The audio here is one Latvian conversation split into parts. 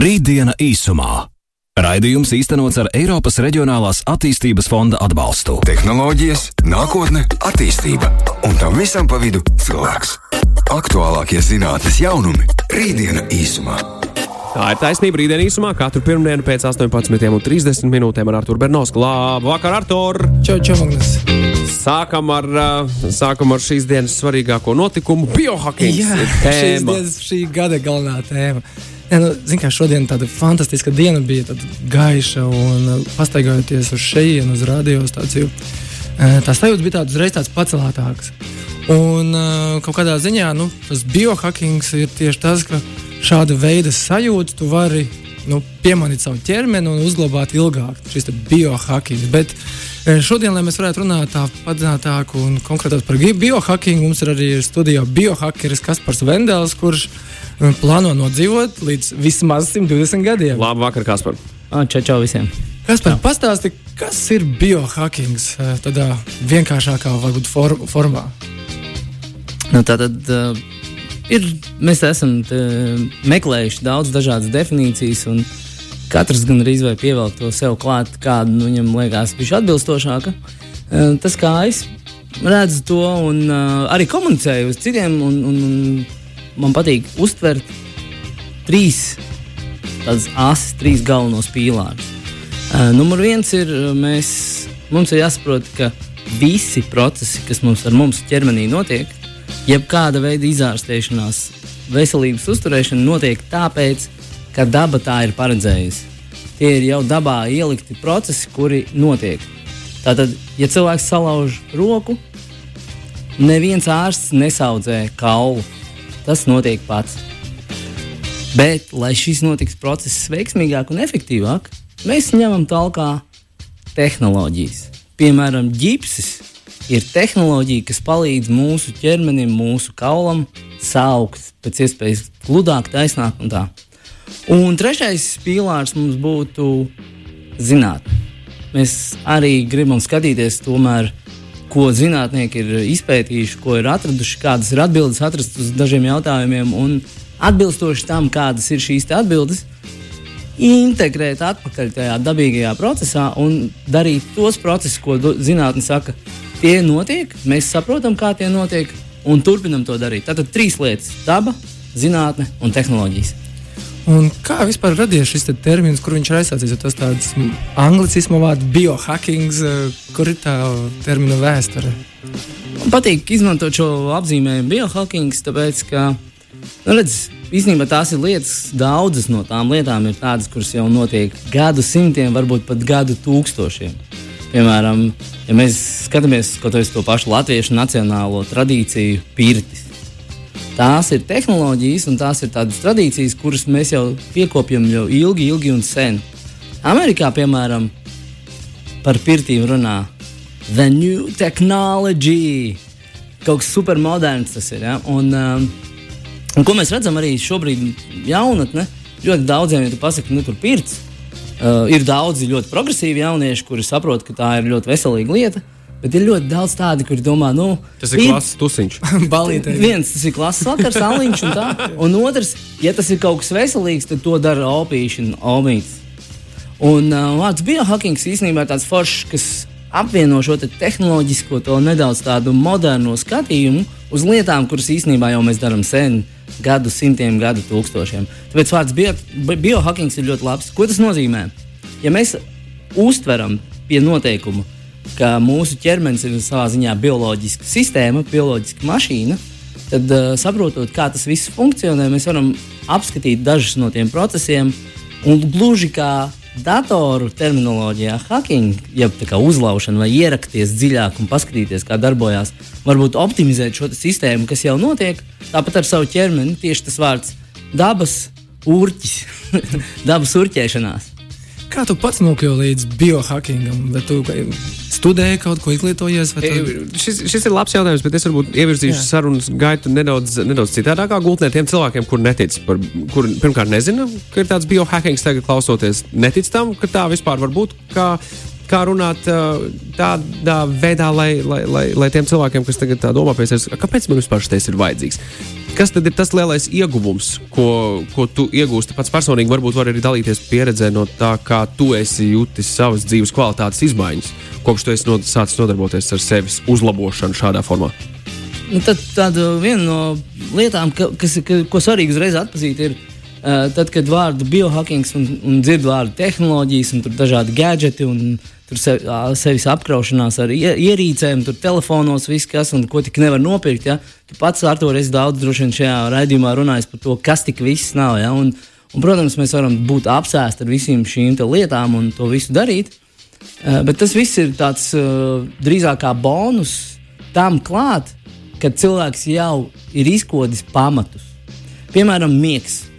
Rītdiena īsumā. Raidījums īstenots ar Eiropas Reģionālās attīstības fonda atbalstu. Tehnoloģijas, nākotne, attīstība un tam visam pa vidu cilvēks. Aktuālākie zinātnes jaunumi - Rītdiena īsumā. Tā ir taisnība rītdienas īsumā. Katru pirmdienu pēc 18,30 minūtēm ar Arthuru Bernovsku. Labvakar, Artur! Čau, čau, Magnus! Sākam ar, sākam ar šīs dienas svarīgāko notikumu - biohacking. Jā, šīs dienas, šī gada galvenā tēma. Jā, nu, zin, šodien tāda fantastiska diena bija, tāda gaiša un uh, pastaigājoties uz šejienu, uz radiostāciju. Uh, tā sajūta bija tāda uzreiz tāds pacelātāks. Un uh, kaut kādā ziņā nu, tas biohackings ir tieši tas, ka šāda veida sajūta tu vari nu, piemanīt savu ķermeni un uzglabāt ilgāk. Šis ir biohackings. Bet uh, šodien, lai mēs varētu runāt tā padziļinātāk un konkrētāk par biohackingu, mums ir arī studijā biohackeris Kaspars Vendels, kurš uh, plāno nodzīvot līdz vismaz 120 gadiem. Labvakar, Kaspar! Čau, čau visiem! Kaspar, pastāsti, kas ir biohackings uh, tādā vienkāršākā varbūt, for formā? Nu, tā tad uh, ir. Mēs esam tā, meklējuši daudz dažādas definīcijas, un katrs gan arī vai pievelk to sev klāt, kāda nu, viņam liekas viņš atbilstošāka. Uh, tas kā es redzu to un uh, arī komunicēju uz citiem, un, un, un man patīk uztvert trīs tādas asas, trīs galvenos pīlārus. Uh, numur viens ir, mēs, mums ir jāsaprot, ka visi procesi, kas mums ar mums ķermenī notiek, jebkāda veida izārstēšanās, veselības uzturēšana notiek tāpēc, ka daba tā ir paredzējusi. Tie ir jau dabā ielikti procesi, kuri notiek. Tātad, ja cilvēks salauž roku, neviens ārsts nesaudzē kaulu. Tas notiek pats. Bet, lai šis notiks process veiksmīgāk un efektīvāk, mēs ņemam talkā tehnoloģijas. Piemēram, ģipsis ir tehnoloģija, kas palīdz mūsu ķermenim, mūsu kaulam saukt pēc iespējas gludāk, taisnāk un tā. Un trešais pīlārs mums būtu zinātnē. Mēs arī gribam skatīties, tomēr, ko zinātnieki ir izpētījuši, ko ir atraduši, kādas ir atbildes atrastas uz dažiem jautājumiem, un atbilstoši tam, kādas ir šīs atbildes, integrēt atpakaļ tajā dabīgajā procesā un darīt tos procesus, ko zinātnē saka, tie notiek, mēs saprotam, kā tie notiek, un turpinam to darīt. Tātad trīs lietas - daba, zinātne un tehnoloģijas. Un kā vispār radies šis te termins, kur viņš ir aizsācies? Tas tāds anglicismu vārds biohackings, kur ir tā termina vēsture? Man patīk izmantot šo apzīmējumu biohackings, tāpēc, ka, nu, redz, īstenībā tās ir lietas, daudzas no tām lietām ir tādas, kuras jau notiek gadu simtiem, varbūt pat gadu tūkstošiem. Piemēram, ja mēs skatāmies to pašu latviešu nacionālo tradīciju, pirtis. Tās ir tehnoloģijas un tās ir tādas tradīcijas, kuras mēs jau piekopjam jau ilgi, ilgi un sen. Amerikā, piemēram, par pirtīm runā The New Technology. Kaut kas supermoderns tas ir. Ja? Un, um, un ko mēs redzam arī šobrīd, jaunatne, ļoti daudziem, ja tu pasaki, nu, tur pirts, Uh, ir daudzi ļoti progresīvi jaunieši, kuri saprot, ka tā ir ļoti veselīga lieta. Bet ir ļoti daudz tādu, kuri domā, nu, tas ir klases tusiņš. viens tas ir klases vakars, aliņš un tā. Un otrs, ja tas ir kaut kas veselīgs, tad to dara opīši un omīts. Un uh, vārds biohackings īstenībā ir tāds foršs, kas apvieno šo te tehnoloģisko, to nedaudz tādu moderno skatījumu uz lietām, kuras īstenībā jau mēs darām sen gadu simtiem, gadu tūkstošiem. Tāpēc vārds bio, biohackings ir ļoti labs. Ko tas nozīmē? Ja mēs uztveram pie noteikuma, ka mūsu ķermenis ir savā ziņā bioloģiska sistēma, bioloģiska mašīna, tad uh, saprotot, kā tas viss funkcionē, mēs varam apskatīt dažus no tiem procesiem un gluži kā datoru terminoloģijā, hacking, jeb uzlaušana vai ierakties dziļāk un paskatīties, kā darbojas, varbūt optimizēt šo sistēmu, kas jau notiek, tāpat ar savu ķermeni. Tieši tas vārds dabas urķis, dabas urķēšanās. Kā tu pats nokļuvi līdz biohackingam? Tu studēji kaut ko, izglītojies? Tu... Šis, šis ir labs jautājums, bet es varbūt ievirzīšu Jā. sarunas gaitu nedaudz, nedaudz citādākā gultnē tiem cilvēkiem, kur netic, par, kur pirmkārt nezina, ka ir tāds biohackings, tagad klausoties, netic tam, ka tā vispār var būt. Kā, kā runāt tādā veidā, lai, lai, lai, lai tiem cilvēkiem, kas tagad domā sevis, kāpēc man vispār šis ir vajadzīgs? Kas tad ir tas lielais ieguvums, ko, ko tu iegūsti pats personīgi? Varbūt var arī dalīties pieredzē no tā, kā tu esi jutis savas dzīves kvalitātes izmaiņas, kopš tu esi no, sācis nodarboties ar sevis uzlabošanu šādā formā. Nu, tad, tāda viena no lietām, ka, kas, ka, ko svarīgi uzreiz atpazīt, ir tad, kad vārdu biohacking un, un dzird vārdu tehnoloģijas, un tur dažādi gadgeti un tur sev, sevis apkraušanās ar ierīcēm, tur telefonos, viss, kas un ko tik nevar nopirkt. Ja? Tu pats ar to esi daudz droši vien šajā raidījumā runājis par to, kas tik viss nav. Ja? Un, un, protams, mēs varam būt apsēsti ar visām šīm lietām un to visu darīt. Bet tas viss ir tāds drīzāk kā bonus tam klāt, kad cilvēks jau ir izkodis pamatus. Piemēram, miegs.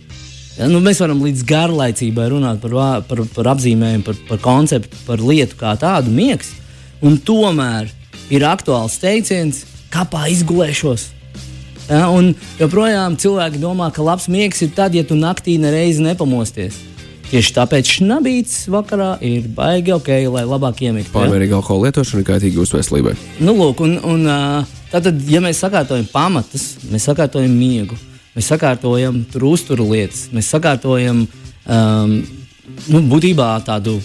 Nu, mēs varam līdz garlaicībai runāt par, par, par apzīmējumu, par, par konceptu, par lietu kā tādu miegs. Un tomēr ir aktuāls teiciens, kāpā izgulēšos. Ja, un joprojām cilvēki domā, ka labs miegs ir tad, ja tu naktī nereizi nepamosties. Tieši tāpēc šnabīts vakarā ir baigi ok, lai labāk iemigtu. Pārmērīga ja? alkohola lietošana ir kaitīga jūsu veselībai. Nu, lūk, un, un, tātad, ja mēs sakārtojam pamatus, mēs sakārtojam miegu Mēs sakārtojam tur uzturu lietas, mēs sakārtojam um, nu, būtībā tādu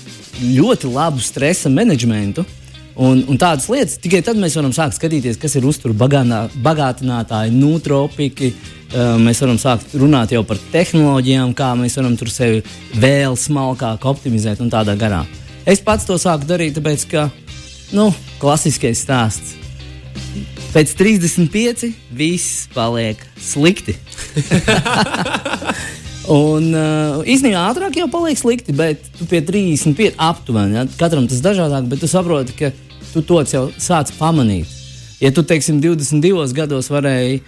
ļoti labu stresa menedžmentu. Un, un tādas lietas tikai tad mēs varam sākt skatīties, kas ir uzturu bagātinātāji, nutropiki. Uh, mēs varam sākt runāt jau par tehnoloģijām, kā mēs varam tur sevi vēl smalkāk optimizēt un tādā garā. Es pats to sāku darīt, tāpēc ka nu, klasiskais stāsts Pēc 35 viss paliek slikti. Un uh, īstenībā ātrāk jau paliek slikti, bet tu pie 35 aptuveni. Ja? Katram tas dažādāk, bet tu saproti, ka tu to jau sāc pamanīt. Ja tu, teiksim, 22 gados varēji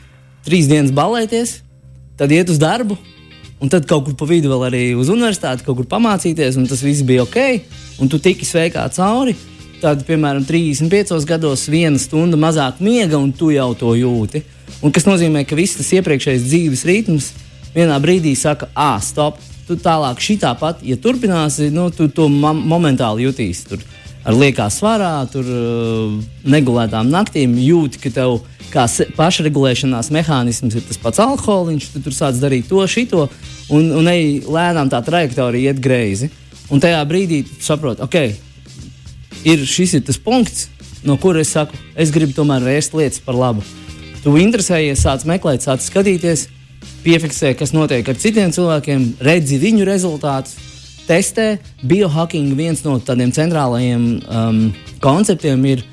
trīs dienas balēties, tad iet uz darbu, un tad kaut kur pa vidu vēl arī uz universitāti, kaut kur pamācīties, un tas viss bija ok, un tu tiki sveikā cauri tad, piemēram, 35 gados viena stunda mazāk miega, un tu jau to jūti. Un kas nozīmē, ka viss tas iepriekšējais dzīves ritms vienā brīdī saka, ah, stop, tu tālāk šitā pat, ja turpināsi, nu, tu to momentāli jutīsi. Tur ar liekā svarā, tur uh, negulētām naktīm jūti, ka tev kā pašregulēšanās mehānisms ir tas pats alkoholiņš, tu tur sāc darīt to, šito, un, un ej lēnām tā trajektorija iet greizi. Un tajā brīdī tu saproti, ok, ir šis ir tas punkts, no kura es saku, es gribu tomēr vērst lietas par labu. Tu interesējies, sāc meklēt, sāc skatīties, piefiksē, kas notiek ar citiem cilvēkiem, redzi viņu rezultātus, testē. Biohacking viens no tādiem centrālajiem um, konceptiem ir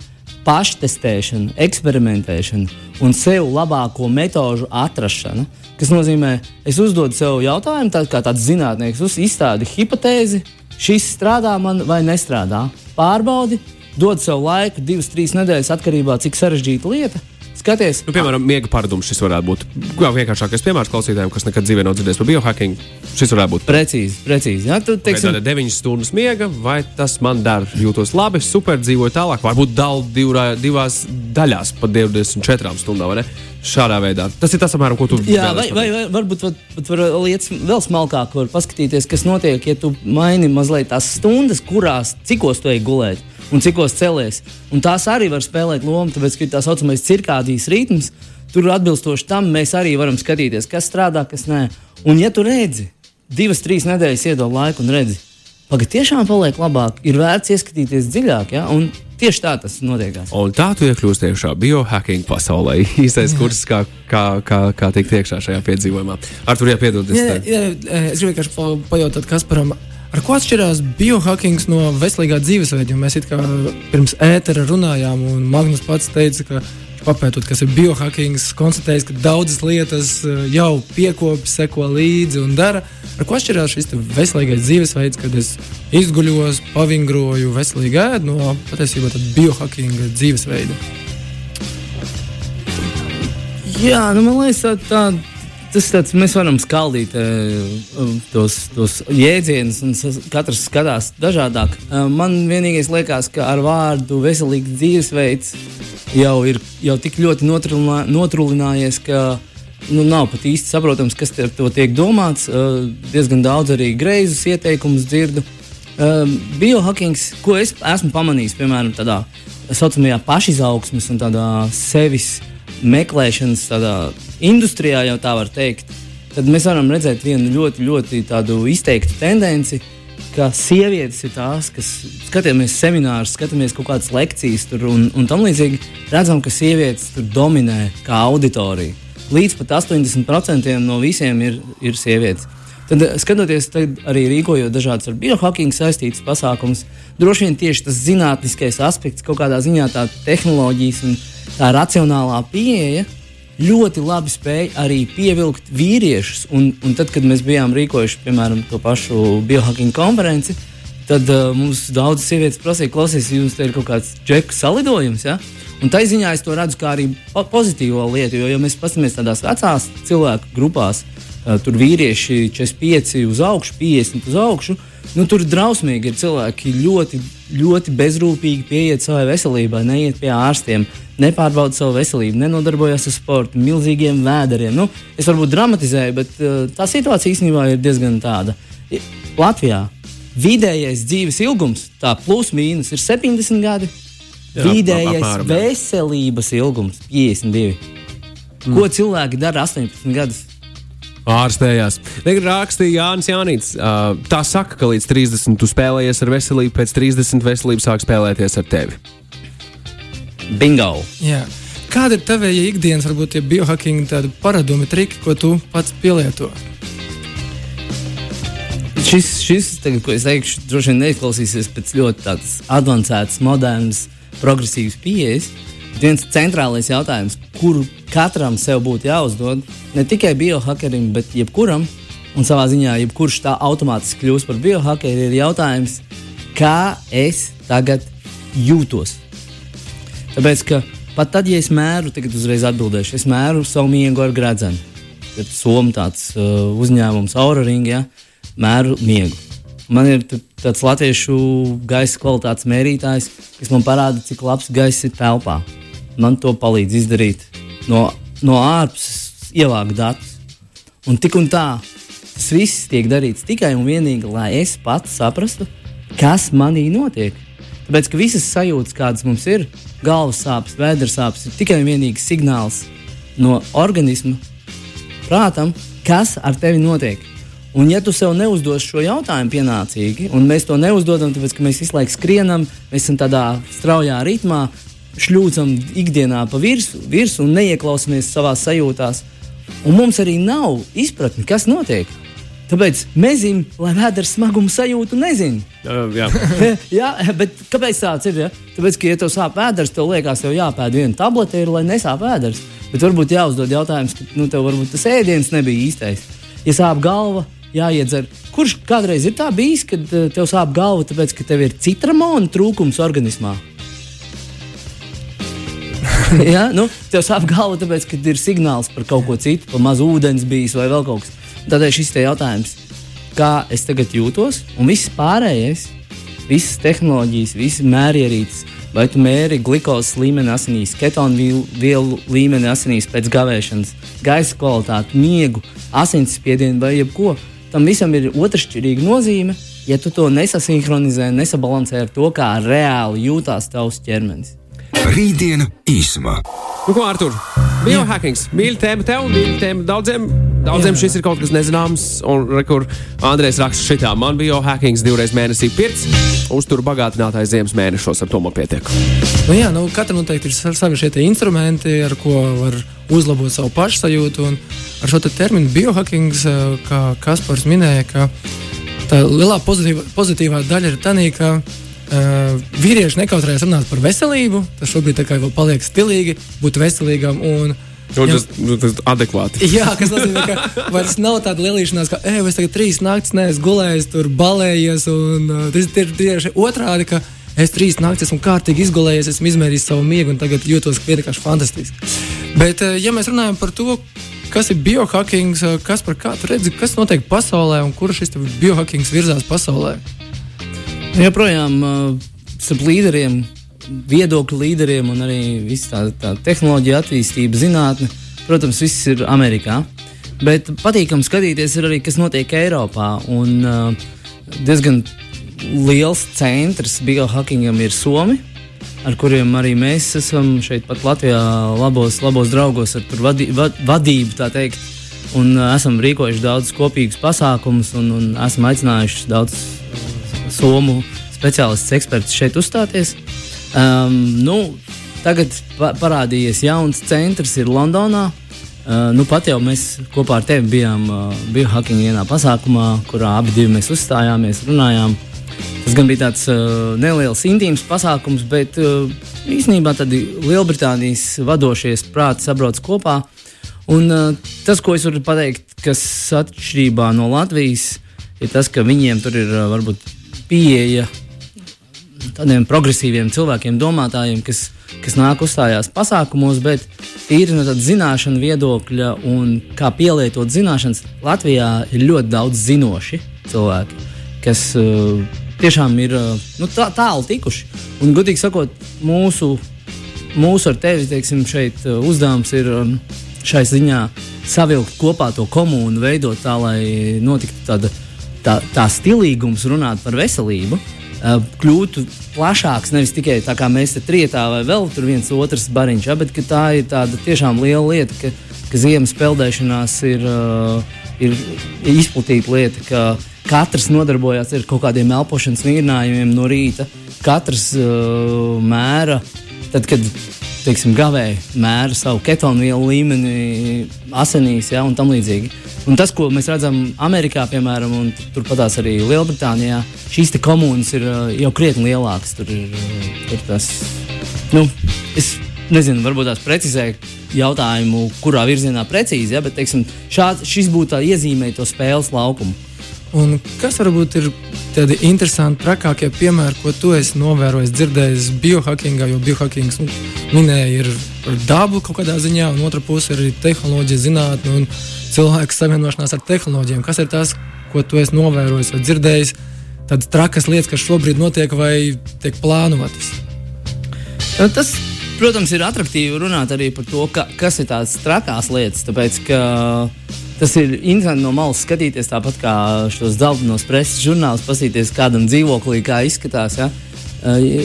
paštestēšana, eksperimentēšana un sev labāko metožu atrašana. Tas nozīmē, es uzdodu sev jautājumu, tā kā tāds zinātnieks, izstādi hipotēzi, šis strādā man vai nestrādā pārbaudi, dod sev laiku, divas, trīs nedēļas, atkarībā no cik sarežģīta lieta. Skaties, nu, piemēram, miega paradums šis varētu būt. Jā, vienkāršākais piemērs klausītājiem, kas nekad dzīvē nav dzirdējis par biohacking. Šis varētu būt. Precīzi, precīzi. Jā, tu teiksi, okay, 9 stundas miega, vai tas man dara? Jūtos labi, super, dzīvoju tālāk. Varbūt dalu divā, divās daļās pa 24 stundām? Šādā veidā. Tas ir tas, apmēram, ko tu Jā, vai, vai, vai varbūt pat, pat var lietas vēl smalkāk var paskatīties, kas notiek, ja tu maini mazliet tās stundas, kurās, cikos tu ej gulēt un cikos celies. Un tās arī var spēlēt lomu, tāpēc, ka tā saucamais cirkādijas ritms. Tur atbilstoši tam mēs arī varam skatīties, kas strādā, kas nē. Un, ja tu redzi, divas, trīs nedēļas iedod laiku un redzi, pagaidi, tiešām paliek labāk, ir vērts ieskatīties dziļāk. Ja? Un tieši tā tas notiek. Un tā tu iekļūsi iekšā biohacking pasaulē. Īstais kurs, kā, kā, kā, kā tikt iekšā šajā piedzīvojumā. Ar to jāpiedod. Jā, jā, es gribēju vienkārši pajautāt Kasparam. Ar ko atšķirās biohacking no veselīgā dzīvesveida? Mēs kā pirms ētera runājām, un Magnus pats teica, ka papētot, kas ir biohacking, konstatējis, ka daudzas lietas eh, jau piekopjas, seko līdzi un dara. Ar ko atšķirās šis veselīgais dzīvesveids, kad es izguļos, pavingroju, veselīgi ēdu no patiesībā biohacking dzīvesveida? Jā, nu, man liekas, tā, tā tas tāds, mēs varam skaldīt uh, tos, tos jēdzienus, un katrs skatās dažādāk. Uh, man vienīgais liekas, ka ar vārdu veselīgs dzīvesveids jau ir jau tik ļoti notrūlinājies, ka nu, nav pat īsti saprotams, kas ar to tiek domāts. Uh, diezgan daudz arī greizus ieteikumus dzirdu. Um, biohackings, ko es esmu pamanījis, piemēram, tādā tā saucamajā pašizaugsmes un tādā sevis meklēšanas tādā industrijā, jau tā var teikt, tad mēs varam redzēt vienu ļoti, ļoti izteiktu tendenci, ka sievietes ir tās, kas skatāmies seminārus, skatāmies kaut kādas lekcijas tur un, un tam līdzīgi, redzam, ka sievietes tur dominē kā auditorija. Līdz pat 80% no visiem ir, ir sievietes. Tad, eh, skatoties, tad arī rīkojot dažādas ar biohacking saistītas pasākumus, droši vien tieši tas zinātniskais aspekts, kaut kādā ziņā tā tehnoloģijas un tā racionālā pieeja ļoti labi spēja arī pievilkt vīriešus. Un, un tad, kad mēs bijām rīkojuši, piemēram, to pašu biohacking konferenci, tad uh, mums daudzas sievietes prasīja, klausies, jums te ir kaut kāds džeku salidojums. Ja? Un tā ziņā es to redzu kā arī pozitīvo lietu, jo, ja mēs paskatāmies tādās vecās cilvēku grupās, Uh, tur vīrieši 45 uz augšu, 50 uz augšu. Nu, tur drausmīgi ir cilvēki ļoti, ļoti bezrūpīgi pieiet savai veselībai, neiet pie ārstiem, nepārbauda savu veselību, nenodarbojas ar sportu, milzīgiem vēderiem. Nu, es varbūt dramatizēju, bet uh, tā situācija īstenībā ir diezgan tāda. Latvijā vidējais dzīves ilgums, tā plus mīnus, ir 70 gadi. Jā, vidējais apmēram, veselības ilgums 52. Mm. Ko cilvēki dara 18 gadus? ārstējās. Rakstīja Jānis Jānis. Uh, tā saka, ka līdz 30 tu spēlējies ar veselību, pēc 30 veselību sāk spēlēties ar tevi. Bingo! Jā. Kāda ir tava ikdienas, varbūt, ja biohacking paradumi, triki, ko tu pats pielieto? Šis, šis tagad, ko es teikšu, droši vien neizklausīsies pēc ļoti avansētas, modernas, progresīvas pieejas. Viens centrālais jautājums, kuru katram sev būtu jāuzdod, ne tikai biohackerim, bet jebkuram, un savā ziņā, jebkurš tā automātiski kļūst par biohackeri, ir jautājums, kā es tagad jūtos. Tāpēc, ka pat tad, ja es mēru, tagad uzreiz atbildēšu, es mēru savu miegu ar gredzenu. Ir Somijas tāds uh, uzņēmums, Auraring, ja, mēru miegu. Man ir tāds latviešu gaisa kvalitātes mērītājs, kas man parāda, cik labs gaiss ir telpā. Man to palīdz izdarīt no, no ārpuses, ievākt datus. Un tik un tā, tas viss tiek darīts tikai un vienīgi, lai es pats saprastu, kas manī notiek. Tāpēc, ka visas sajūtas, kādas mums ir, galvas sāpes, vēders sāpes, ir tikai un vienīgi signāls no organisma prātam, kas ar tevi notiek. Un, ja tu sev neuzdod šo jautājumu pienācīgi, un mēs to neuzdodam, tāpēc, ka mēs visu laiku skrienam, mēs esam tādā straujā ritmā, šļūcam ikdienā pa virsmu virs un neieklausāmies savā sajūtās. Un mums arī nav izpratne, kas notiek. Tāpēc zinām, lai vēders smagumu sajūtu, nezinu. Uh, jā. jā, bet kāpēc tāds ir? Ja? Tāpēc, ka, ja tev sāp vēders, tev liekas, tev jāpēd viena tablete, ir, lai nesāp vēders. Bet varbūt jāuzdod jautājums, ka nu, tev varbūt tas ēdiens nebija īstais. Ja sāp galva, jāiedzer. Kurš kādreiz ir tā bijis, kad eh, tev sāp galva, tāpēc, ka tev ir citramona trūkums organismā? ja? nu, tev sāp galva, tāpēc, ka ir signāls par kaut ko citu, par mazu ūdens bijis vai vēl kaut kas. Tādēļ šis te jautājums, kā es tagad jūtos, un viss pārējais, visas tehnoloģijas, visas mērierīces, vai tu mēri glukozes līmeni asinīs, ketonu vielu līmeni asinīs pēc gavēšanas, gaisa kvalitāti, miegu, asinsspiedienu vai jebko. Tam visam ir otršķirīga nozīme, ja tu to nesasinhronizē, nesabalansē ar to, kā reāli jūtās tavs ķermenis. Rītdiena īsumā. Nu, ko, Artur? Biohackings. Mīļa tēma tev, mīļa tēma daudziem. Daudziem Jā. šis ir kaut kas nezināms, un kur Andrēs raksta šitā. Man bija biohackings divreiz mēnesī pirts, uztur bagātinātājs ziemas mēnešos, ar to man pietiek. Nu, jā, nu, katra noteikti ir savi šie instrumenti, ar ko var uzlabot savu pašsajūtu. Un ar šo te terminu biohackings, eh, kā Kaspars minēja, ka tā lielā pozitīvā, pozitīvā daļa ir tā, ka Uh, vīrieši nekautrējas runāt par veselību. Tas šobrīd vēl paliek stilīgi, būt veselīgam. Un, Nu, tas ir nu, adekvāti. Jā, kas nozīmē, ka vairs nav tāda lielīšanās, ka, ej, es tagad trīs naktis neesmu gulējis, tur balējies. Un, uh, tas ir tieši otrādi, ka es trīs naktis esmu kārtīgi izgulējies, esmu izmērījis savu miegu un tagad jūtos vienkārši fantastiski. Bet, uh, ja mēs runājam par to, kas ir biohacking, kas par kā tu redzi, kas notiek pasaulē un kur šis biohacking virzās pasaulē? Joprojām uh, starp līderiem, viedokļu līderiem un arī visa tā, tā tehnoloģija attīstība, zinātne, protams, viss ir Amerikā. Bet patīkami skatīties arī, kas notiek Eiropā. Un, uh, diezgan liels centrs biohackingam ir Somi, ar kuriem arī mēs esam šeit pat Latvijā labos, labos draugos ar vadi, vad, vadību, teikt. Un uh, esam rīkojuši daudz kopīgus pasākumus un, un esam aicinājuši daudz somu speciālistus, ekspertus šeit uzstāties. Um, nu, tagad pa parādījies jauns centrs, Londonā. Uh, nu, pat jau mēs kopā ar tevi bijām uh, biohacking vienā pasākumā, kurā abi mēs uzstājāmies, runājām. Tas gan bija tāds uh, neliels, intīms pasākums, bet uh, īsnībā Lielbritānijas vadošie prāti sabrauc kopā. Un, uh, tas, ko es varu pateikt, kas atšķirībā no Latvijas, ir tas, ka viņiem tur ir uh, varbūt pieeja tādiem progresīviem cilvēkiem, domātājiem, kas, kas nāk uzstājās pasākumos, bet tīri no tāda zināšanu viedokļa un kā pielietot zināšanas, Latvijā ir ļoti daudz zinoši cilvēki, kas uh, tiešām ir uh, nu, tā, tālu tikuši. Un, godīgi sakot, mūsu, mūsu ar tevi teiksim, šeit, uh, uzdevums ir um, šai ziņā savilkt kopā to komunu, veidot tā, lai notiktu tāda tā, tā stilīgums runāt par veselību. Uh, kļūtu plašāks, nevis tikai tā kā mēs te trietā vai vēl tur viens otrs bariņš, ja, bet tā ir tāda tiešām liela lieta, ka, ka ziemas peldēšanās ir, uh, ir izplatīta lieta, ka katrs nodarbojas ar kaut kādiem elpošanas vingrinājumiem no rīta, katrs uh, mēra, tad, kad teiksim, gavēji mēra savu ketonu vielu līmeni asinīs ja, un tam līdzīgi. Un tas, ko mēs redzam Amerikā, piemēram, un turpatās arī Lielbritānijā, šīs komunas ir uh, jau krietni lielākas. Tur ir, tur tas, nu, es nezinu, varbūt tās precizēju jautājumu, kurā virzienā precīzi, ja, bet teiksim, šād, šis būtu iezīmējis to spēles laukumu. Un kas varbūt ir tādi interesanti, trakākie piemēri, ko tu esi novērojis, dzirdējis biohackingā, jo biohackings nu, minēja ir par dabu kaut kādā ziņā, un otra puse ir tehnoloģija, zinātne un cilvēku savienošanās ar tehnoloģijām. Kas ir tas, ko tu esi novērojis vai dzirdējis? Tādas trakas lietas, kas šobrīd notiek vai tiek plānotas. Tas, protams, ir attraktīvi runāt arī par to, ka, kas ir tās trakās lietas. Tāpēc, ka Tas ir interesanti no malas skatīties, tāpat kā šos zeltainos preses žurnālus, paskatīties, kādam dzīvoklī kā izskatās. Ja? Uh,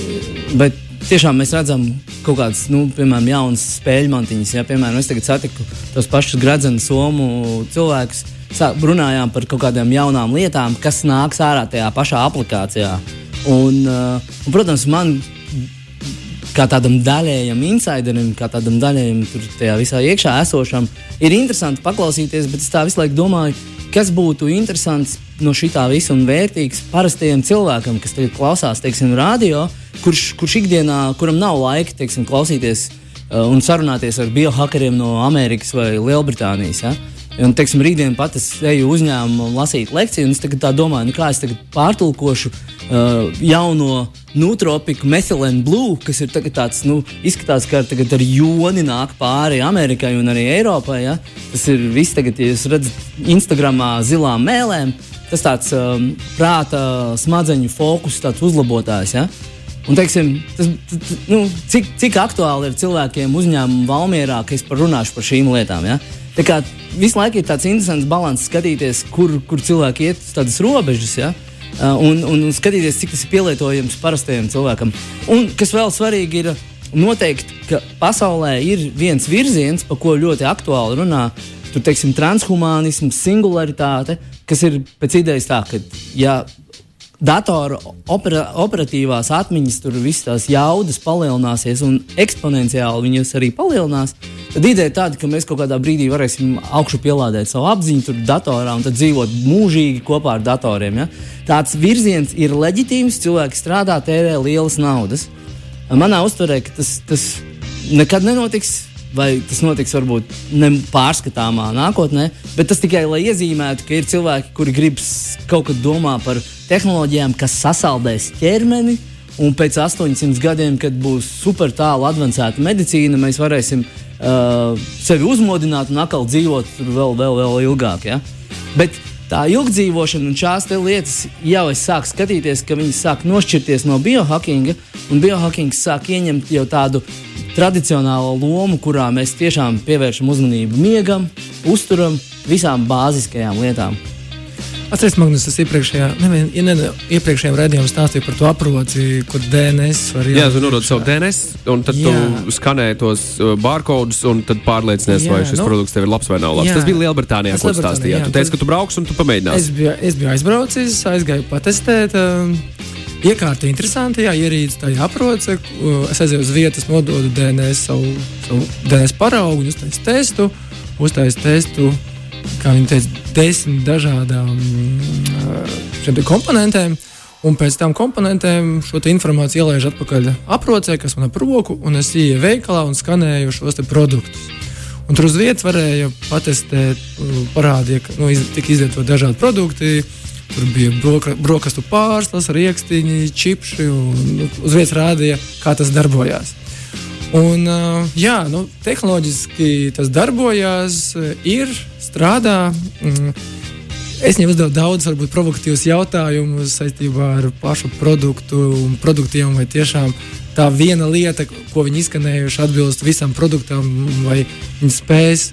bet tiešām mēs redzam kaut kādas, nu, piemēram, jaunas spēļu mantiņas. Ja? Piemēram, es tagad satiku tos pašus gradzenes somu cilvēkus. Runājām par kaut kādām jaunām lietām, kas nāks ārā tajā pašā aplikācijā. Un, uh, un, protams, man kā tādam daļējam insiderim, kā tādam daļējam tur visā iekšā esošam, ir interesanti paklausīties, bet es tā visu laiku domāju, kas būtu interesants no šī visa un vērtīgs parastajam cilvēkam, kas tagad klausās, teiksim, radio, kurš, kurš ikdienā, kuram nav laika, teiksim, klausīties uh, un sarunāties ar biohackeriem no Amerikas vai Lielbritānijas. Ja? Un, teiksim, rītdien pat es eju uzņēmumu lasīt lekciju, un es tā domāju, nu, kā es tagad pārtulkošu uh, jauno nutropiku Methylene Blue, kas ir tāds, nu, izskatās, ka tagad ar joni nāk pāri Amerikai un arī Eiropai. Ja? Tas ir viss tagad, ja jūs redzat Instagramā zilām mēlēm, tas tāds um, prāta smadzeņu fokus, tāds uzlabotājs. Ja? Un, teiksim, tas, tas, nu, cik, cik aktuāli ir cilvēkiem uzņēmumu valmierā, ka es par runāšu par šīm lietām. Ja? Tā kā visu laiku ir tāds interesants balans skatīties, kur, kur cilvēki iet uz tādas robežas. Ja? Uh, un, un skatīties, cik tas ir pielietojams parastajam cilvēkam. Un kas vēl svarīgi ir noteikt, ka pasaulē ir viens virziens, par ko ļoti aktuāli runā. Tur, teiksim, transhumānisms, singularitāte, kas ir pēc idejas tā, ka, ja datora opera, operatīvās atmiņas, tur viss tās jaudas palielināsies un eksponenciāli viņas arī palielinās. Tad ideja tāda, ka mēs kaut kādā brīdī varēsim augšu pielādēt savu apziņu tur datorā un dzīvot mūžīgi kopā ar datoriem. Ja? Tāds virziens ir leģitīvs, cilvēki strādā, tērē lielas naudas. Manā uztverē tas, tas nekad nenotiks vai tas notiks varbūt ne pārskatāmā nākotnē, bet tas tikai lai iezīmētu, ka ir cilvēki, kuri grib kaut kad domāt par tehnoloģijām, kas sasaldēs ķermeni. Un pēc 800 gadiem, kad būs super tālu avansēta medicīna, mēs varēsim uh, sevi uzmodināt un atkal dzīvot vēl, vēl, vēl ilgāk. Ja? Bet tā ilgdzīvošana un šīs lietas jau es sāku skatīties, ka viņas sāk nošķirties no biohackinga, un biohackings sāk ieņemt jau tādu tradicionālo lomu, kurā mēs tiešām pievēršam uzmanību miegam, uzturam, visām bāziskajām lietām. Atcerieties, Magnus, es iepriekšējā, nevien, ja ne, iepriekšējā raidījumā stāstīju par to aproci, kur DNS var Jā, tu nodod savu DNS, un tad jā. tu skanē tos uh, barkodus, un tad pārliecinies, jā, vai šis nu, produkts tev ir labs vai nav labs. Jā, tas bija Lielbritānijā, ko stāstījāt. Tu teici, ka tu brauks un tu pamēģināsi. Es biju, es biju aizbraucis, aizgāju patestēt. Um, Iekārta interesanti, jā, ierīce ir aproce. Es aizēju uz vietas, nododu DNS, savu, savu DNS paraugu, uztaisu testu, uztaisu testu, kā viņi teica, desmit dažādām šiem komponentiem. Un pēc tam komponentiem šo informāciju ielaiž atpakaļ aprocē, kas man ap roku, un es ieju veikalā un skanēju šos produktus. Un tur uz vietas varēja patestēt, parādīja, ka nu, iz, tika izvietot dažādi produkti. Tur bija broka, brokastu pārslas, rīkstiņi, čipši. Un, uz vietas rādīja, kā tas darbojās. Un, jā, nu, tehnoloģiski tas darbojas, ir, strādā. Mm, es viņam uzdevu daudz, varbūt provokatīvus jautājumus saistībā ar pašu produktu un produktiem, vai tiešām tā viena lieta, ko viņi izskanējuši, atbilst visam produktam, vai viņi spēs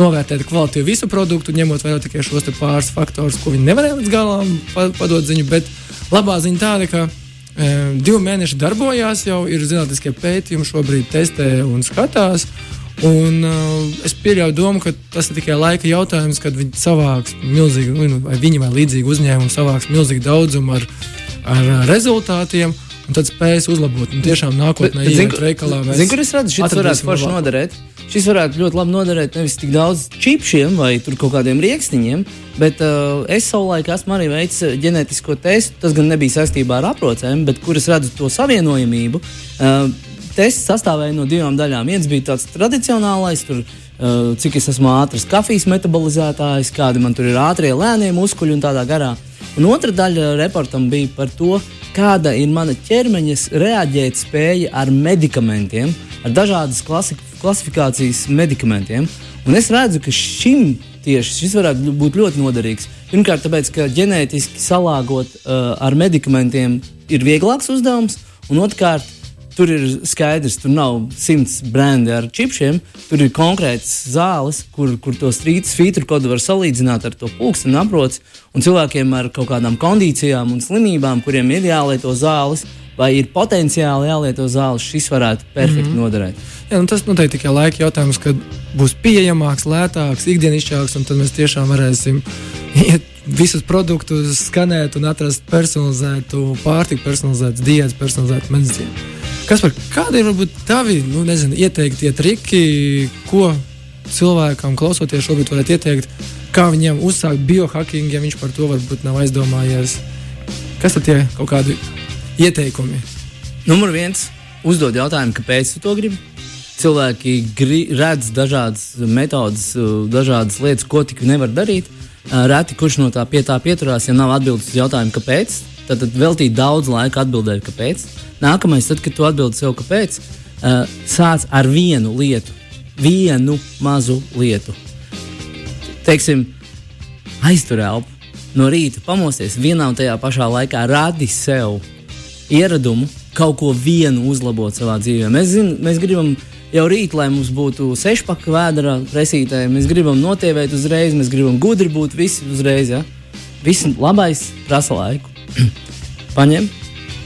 novērtēt kvalitāti visu produktu, ņemot vērā tikai šos pāris faktorus, ko viņi nevarēja līdz galam padot ziņu. Bet labā ziņa tāda, ka Divi mēneši darbojās, jau ir zinātniskie pētījumi, šobrīd testē un skatās. Un, uh, es pieļauju domu, ka tas ir tikai laika jautājums, kad viņi savāks milzīgi, nu, vai viņi vai līdzīgi uzņēmumi savāks milzīgu daudzumu ar, ar rezultātiem. Un tad spējas uzlabot. Un tiešām nākotnē, ja ir veikalā, mēs zinām, redzu, šis varētu forši noderēt. Šis varētu ļoti labi noderēt nevis tik daudz čipšiem vai kaut kādiem rīkstiņiem, bet uh, es savulaik esmu arī veicis uh, ģenētisko testu. Tas gan nebija saistībā ar aprocēm, bet kur es redzu to savienojamību. Uh, tests sastāvēja no divām daļām. Viens bija tāds tradicionālais, tur, uh, cik es esmu ātrs kafijas metabolizētājs, kādi man tur ir ātrie, lēnie muskuļi un tādā garā. Un otra daļa reportam bija par to, kāda ir mana ķermeņa reaģēt spēja ar medikamentiem, ar dažādas klasifikācijas medikamentiem. Un es redzu, ka šim tieši šis varētu būt ļoti noderīgs. Pirmkārt, tāpēc, ka ģenētiski salāgot uh, ar medikamentiem ir vieglāks uzdevums, un otrkārt, tur ir skaidrs, tur nav simts brendi ar čipšiem. Tur ir konkrēts zāles, kur, kur to strīdus feature kodu var salīdzināt ar to pulksteni aproci. Un cilvēkiem ar kaut kādām kondīcijām un slimībām, kuriem ir jālieto zāles, vai ir potenciāli jālieto zāles, šis varētu perfekti mm -hmm. noderēt. Jā, nu tas noteikti tikai laika jautājums, kad būs pieejamāks, lētāks, ikdienišķāks, un tad mēs tiešām varēsim iet visus produktus skanēt un atrast personalizētu pārtiku, personalizētu diētu, personalizētu medicīnu. Kas par kādi ir varbūt tavi nu, nezinu, ieteiktie triki, ko cilvēkam klausoties šobrīd varētu ieteikt, kā viņam uzsākt biohacking, ja viņš par to varbūt nav aizdomājies? Kas tad ir kaut kādi ieteikumi? Numur viens - uzdod jautājumu, kāpēc tu to gribi. Cilvēki gri, redz dažādas metodes, dažādas lietas, ko tik nevar darīt. Reti kurš no tā pie tā pieturās, ja nav atbildes uz jautājumu, kāpēc. Tad, veltīt daudz laika atbildēt, kāpēc. Nākamais, tad, kad tu atbildi sev, kāpēc, sāc ar vienu lietu, vienu mazu lietu. Teiksim, aiztur elpu, no rīta pamosties vienā un tajā pašā laikā, radi sev ieradumu kaut ko vienu uzlabot savā dzīvē. Mēs, zin, mēs gribam jau rīt, lai mums būtu sešpaka vēdra presītē, mēs gribam notievēt uzreiz, mēs gribam gudri būt visi uzreiz. Ja? Viss labais prasa laiku. paņem,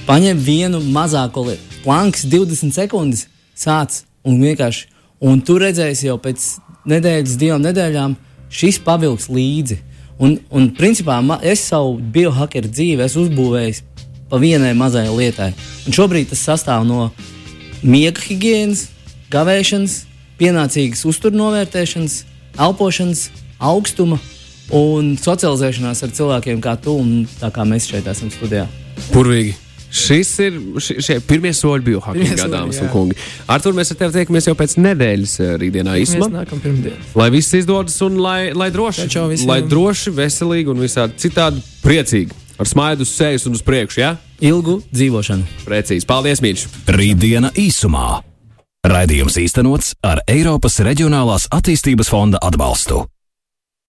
paņem vienu mazāko lietu. Planks 20 sekundes sāc un vienkārši. Un tu redzēsi jau pēc nedēļas, divām nedēļām, šis pavilks līdzi. Un, un principā es savu biohakeru dzīvi esmu uzbūvējis pa vienai mazai lietai. Un šobrīd tas sastāv no miega higiēnas, gavēšanas, pienācīgas uzturnovērtēšanas, elpošanas, augstuma un socializēšanās ar cilvēkiem kā tu un tā kā mēs šeit esam studijā. Purvīgi! Šis ir šie pirmie soļi biohakingā, dāmas un kungi. Ar to mēs ar tevi tiekamies jau pēc nedēļas eh, rītdienā īsumā. Lai viss izdodas un lai, lai droši, čau lai droši, veselīgi un visādi citādi priecīgi ar smaidu uz sejas un uz priekšu. Ja? Ilgu dzīvošanu. Precīzi. Paldies, Mīļš! Rītdiena īsumā. Raidījums īstenots ar Eiropas Reģionālās attīstības fonda atbalstu.